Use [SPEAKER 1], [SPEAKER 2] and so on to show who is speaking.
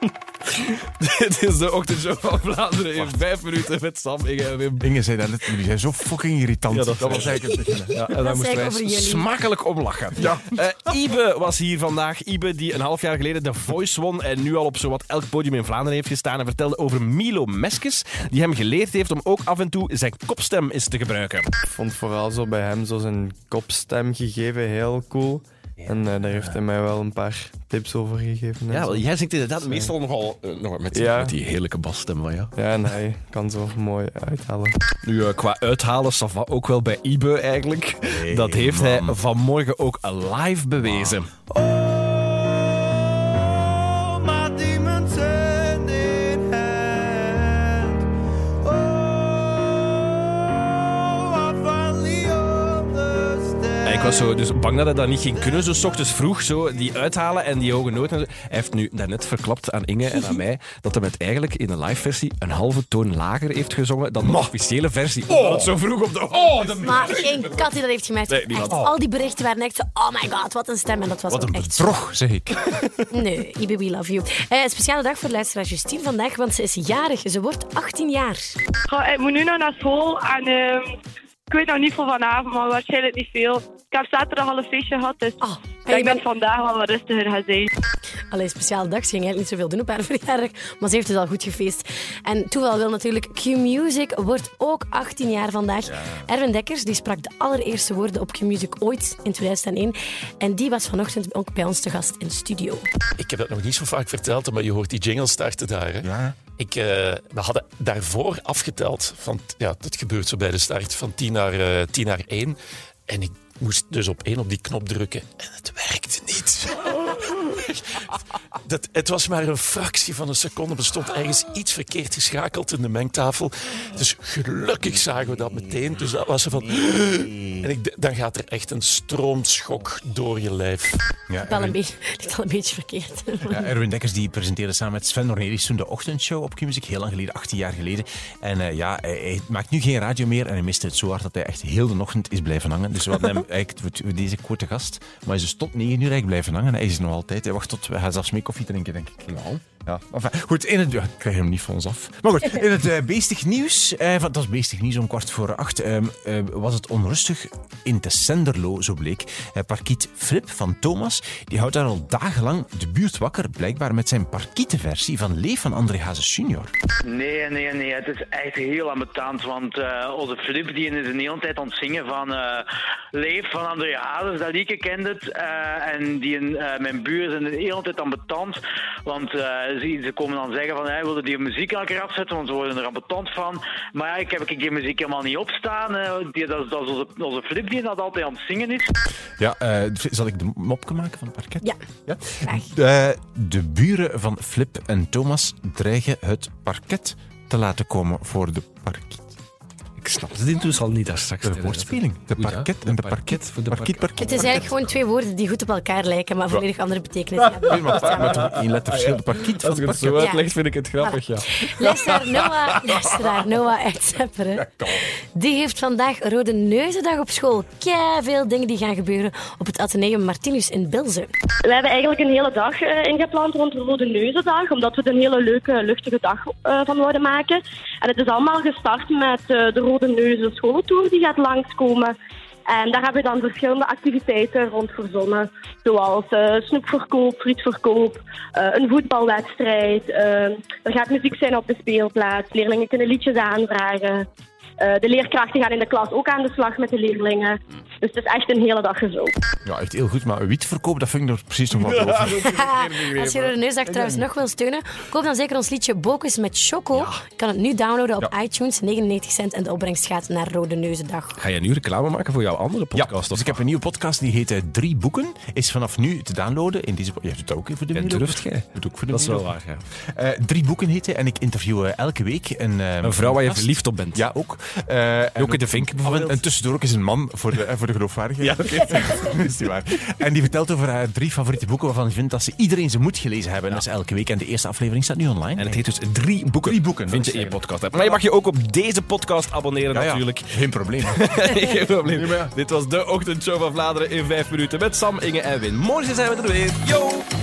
[SPEAKER 1] Dit is de ochtendshow van Vlaanderen in vijf minuten met Sam, Inge en Wim.
[SPEAKER 2] Inge zei dat net, jullie zijn zo fucking irritant.
[SPEAKER 1] Ja, dat
[SPEAKER 2] was eigenlijk het begin.
[SPEAKER 1] Ja, en daar
[SPEAKER 3] Dat
[SPEAKER 1] moesten wij
[SPEAKER 3] ik over jullie.
[SPEAKER 1] smakelijk om lachen.
[SPEAKER 2] Ja.
[SPEAKER 1] Eh, Ibe was hier vandaag. Ibe die een half jaar geleden de Voice won en nu al op zowat elk podium in Vlaanderen heeft gestaan en vertelde over Milo Meskes, die hem geleerd heeft om ook af en toe zijn kopstem eens te gebruiken.
[SPEAKER 4] Ik vond vooral zo bij hem zo zijn kopstem gegeven heel cool. En eh, daar heeft hij mij wel een paar tips over gegeven. en
[SPEAKER 1] Ja,
[SPEAKER 4] zo.
[SPEAKER 1] wel, jij zingt inderdaad meestal nogal eh, nog met,
[SPEAKER 4] Ja.
[SPEAKER 1] met die heerlijke basstem van jou.
[SPEAKER 4] Ja, en hij kan zo mooi uithalen.
[SPEAKER 1] Nu, eh, qua uithalen, ça va ook wel bij Ibe eigenlijk. dat heeft hij vanmorgen ook live bewezen. Was zo dus bang dat hij dat niet ging kunnen, zo 's ochtends vroeg, zo die uithalen en die hoge noten. en zo. Hij heeft nu daarnet verklapt aan Inge en aan mij dat hij het eigenlijk in de live versie een halve toon lager heeft gezongen dan de officiële versie. Omdat het zo vroeg op de oh, de
[SPEAKER 3] Maar geen kat die dat heeft gemerkt.
[SPEAKER 1] Nee.
[SPEAKER 3] Echt, al die berichten waren echt zo, oh my god, wat een stem. En dat was
[SPEAKER 2] Wat een
[SPEAKER 3] echt zo.
[SPEAKER 2] bedrog, zeg ik.
[SPEAKER 3] Nee, Ibe, we love you. Eh, een speciale dag voor luisteraar Justine vandaag, want ze is jarig. Ze wordt 18 jaar.
[SPEAKER 5] Goh, ik moet nu nog naar school en ehm, ik weet nog niet voor vanavond, maar waarschijnlijk niet veel. Ik heb zaterdag al een feestje gehad, dus
[SPEAKER 3] Oh,
[SPEAKER 5] ik
[SPEAKER 3] en je
[SPEAKER 5] denk dat
[SPEAKER 3] bent...
[SPEAKER 5] vandaag wel wat rustiger gaat zijn.
[SPEAKER 3] Allee, speciale dag. Ze ging eigenlijk niet zoveel doen op haar verjaardag, maar ze heeft het al goed gefeest. En toeval wil natuurlijk, Q-Music wordt ook 18 jaar vandaag. Erwin Dekkers die sprak de allereerste woorden op Q-Music ooit in 2001. En die was vanochtend ook bij ons te gast in de studio.
[SPEAKER 6] Ik heb dat nog niet zo vaak verteld, maar je hoort die jingle starten daar. Hè?
[SPEAKER 2] Ja.
[SPEAKER 6] Ik, eh, we hadden daarvoor afgeteld, van, ja, dat gebeurt zo bij de start, van 10 naar, eh 10 naar 1. En ik moest dus op één op die knop drukken en het werkte niet. Dat, het was maar een fractie van een seconde. Er stond ergens iets verkeerd geschakeld in de mengtafel. Dus gelukkig zagen we dat meteen. Dus dat was er van... En ik, dan gaat er echt een stroomschok door je lijf.
[SPEAKER 2] Ja,
[SPEAKER 3] Wel een
[SPEAKER 2] Erwin,
[SPEAKER 3] beetje, ligt al een beetje verkeerd.
[SPEAKER 2] ja, Erwin Dekkers die presenteerde samen met Sven Nornelis toen de ochtendshow op Q-Music. Heel lang geleden, 18 jaar geleden. En eh, ja, hij, hij maakt nu geen radio meer en hij miste het zo hard dat hij echt heel de ochtend is blijven hangen. Dus we hadden hem eigenlijk voor deze korte gast. Maar hij is dus tot 9 uur eigenlijk blijven hangen. Hij is er nog altijd. Hij tot... Hij gaat zelfs mee koffie drinken, denk ik. Goed, in het, ik krijg hem niet van ons af. Maar goed, in het eh, beestig nieuws, eh, van, dat is beestig nieuws om kwart voor acht, ehm, eh, was het onrustig in Tessenderlo, zo bleek. Eh, parkiet Flip van Thomas, die houdt daar al dagenlang de buurt wakker, blijkbaar met zijn parkietenversie van Leef van André Hazes junior.
[SPEAKER 7] Nee, nee, nee. Het is echt heel ambetant. Want onze Flip die is de hele tijd aan het zingen van Leef van André Hazes. Dat liedje kent het. en die, eh, mijn buren zijn de hele tijd ambetant. Want ze, ze komen dan zeggen van, hij wilde die muziek elke afzetten, want ze worden er ambetant van. Maar ja, ik heb ik die muziek helemaal niet opstaan. eh, die, dat, is- dat is onze, onze Flip die dat altijd aan het zingen is.
[SPEAKER 2] Ja, eh, zal ik de mopje maken van het parket?
[SPEAKER 3] Ja,
[SPEAKER 2] Ja? De, de buren van Flip en Thomas dreigen het parket te laten komen voor de parkiet.
[SPEAKER 1] Ik snap het intussen al niet daar straks.
[SPEAKER 2] De woordspeling. De parket en de parket.
[SPEAKER 1] voor de
[SPEAKER 2] Parkiet,
[SPEAKER 1] parket.
[SPEAKER 3] Het is eigenlijk gewoon twee woorden die goed op elkaar lijken, maar volledig andere betekenis hebben.
[SPEAKER 2] Nee, maar één letter verschil. De parkiet van
[SPEAKER 1] Als
[SPEAKER 2] het
[SPEAKER 1] je het zo
[SPEAKER 2] parket.
[SPEAKER 1] uitlegt, vind ik het grappig, ja.
[SPEAKER 3] Luisteraar Noah, luisteraar Noah uit Zepperen. Die heeft vandaag Rode Neuzendag op school. Kei veel dingen die gaan gebeuren op het Atheneum Martinus in Bilzen.
[SPEAKER 5] We hebben eigenlijk een hele dag eh, ingepland rond de Rode Neuzendag, omdat we er een hele leuke, luchtige dag eh, van wilden maken. En het is allemaal gestart met eh, de Rode Neuzen schooltour die gaat langskomen. En daar hebben we dan verschillende activiteiten rond verzonnen. Zoals eh, snoepverkoop, frietverkoop, eh, een voetbalwedstrijd. eh, er gaat muziek zijn op de speelplaats. Leerlingen kunnen liedjes aanvragen. Eh, de leerkrachten gaan in de klas ook aan de slag met de leerlingen. Dus het is echt een hele dag gezocht.
[SPEAKER 2] Ja, echt heel goed. Maar wietverkoop, dat vind ik nog precies nog wel over.
[SPEAKER 3] Als je Rode Neuzendag trouwens nog wil steunen, koop dan zeker ons liedje Bokus met Choco. Je kan het nu downloaden op iTunes, 99 cent. En de opbrengst gaat naar Rode Neuzendag.
[SPEAKER 1] Ga je nu reclame maken voor jouw andere
[SPEAKER 2] Ja,
[SPEAKER 1] podcast?
[SPEAKER 2] dus ik heb een nieuwe podcast die heet eh, Drie Boeken. Is vanaf nu te downloaden. In deze, ja, doet dat ook even voor de
[SPEAKER 1] Ja, durft jij?
[SPEAKER 2] Doet ook voor de
[SPEAKER 1] Dat is wel waar, ja.
[SPEAKER 2] Eh, drie Boeken heet hij. En ik interview elke week een... eh,
[SPEAKER 1] Een vrouw waar je verliefd op bent.
[SPEAKER 2] Ja, ook. Eh, en
[SPEAKER 1] Ook in de Vink bijvoorbeeld.
[SPEAKER 2] en tussendoor ook is een man voor de, eh, voor de geloofwaardigheid. Ja, is niet waar. En die vertelt over haar drie favoriete boeken waarvan hij vindt dat ze iedereen ze moet gelezen hebben. En dat is elke week. En de eerste aflevering staat nu online.
[SPEAKER 1] En het heet dus Drie Boeken.
[SPEAKER 2] Drie Boeken,
[SPEAKER 1] Vind je in je podcast. Maar je mag je ook op deze podcast abonneren natuurlijk.
[SPEAKER 2] Geen probleem.
[SPEAKER 1] Geen probleem. Dit was de ochtendshow van Vlaanderen in vijf minuten met Sam, Inge en Win. Morgen zijn we er weer. Yo!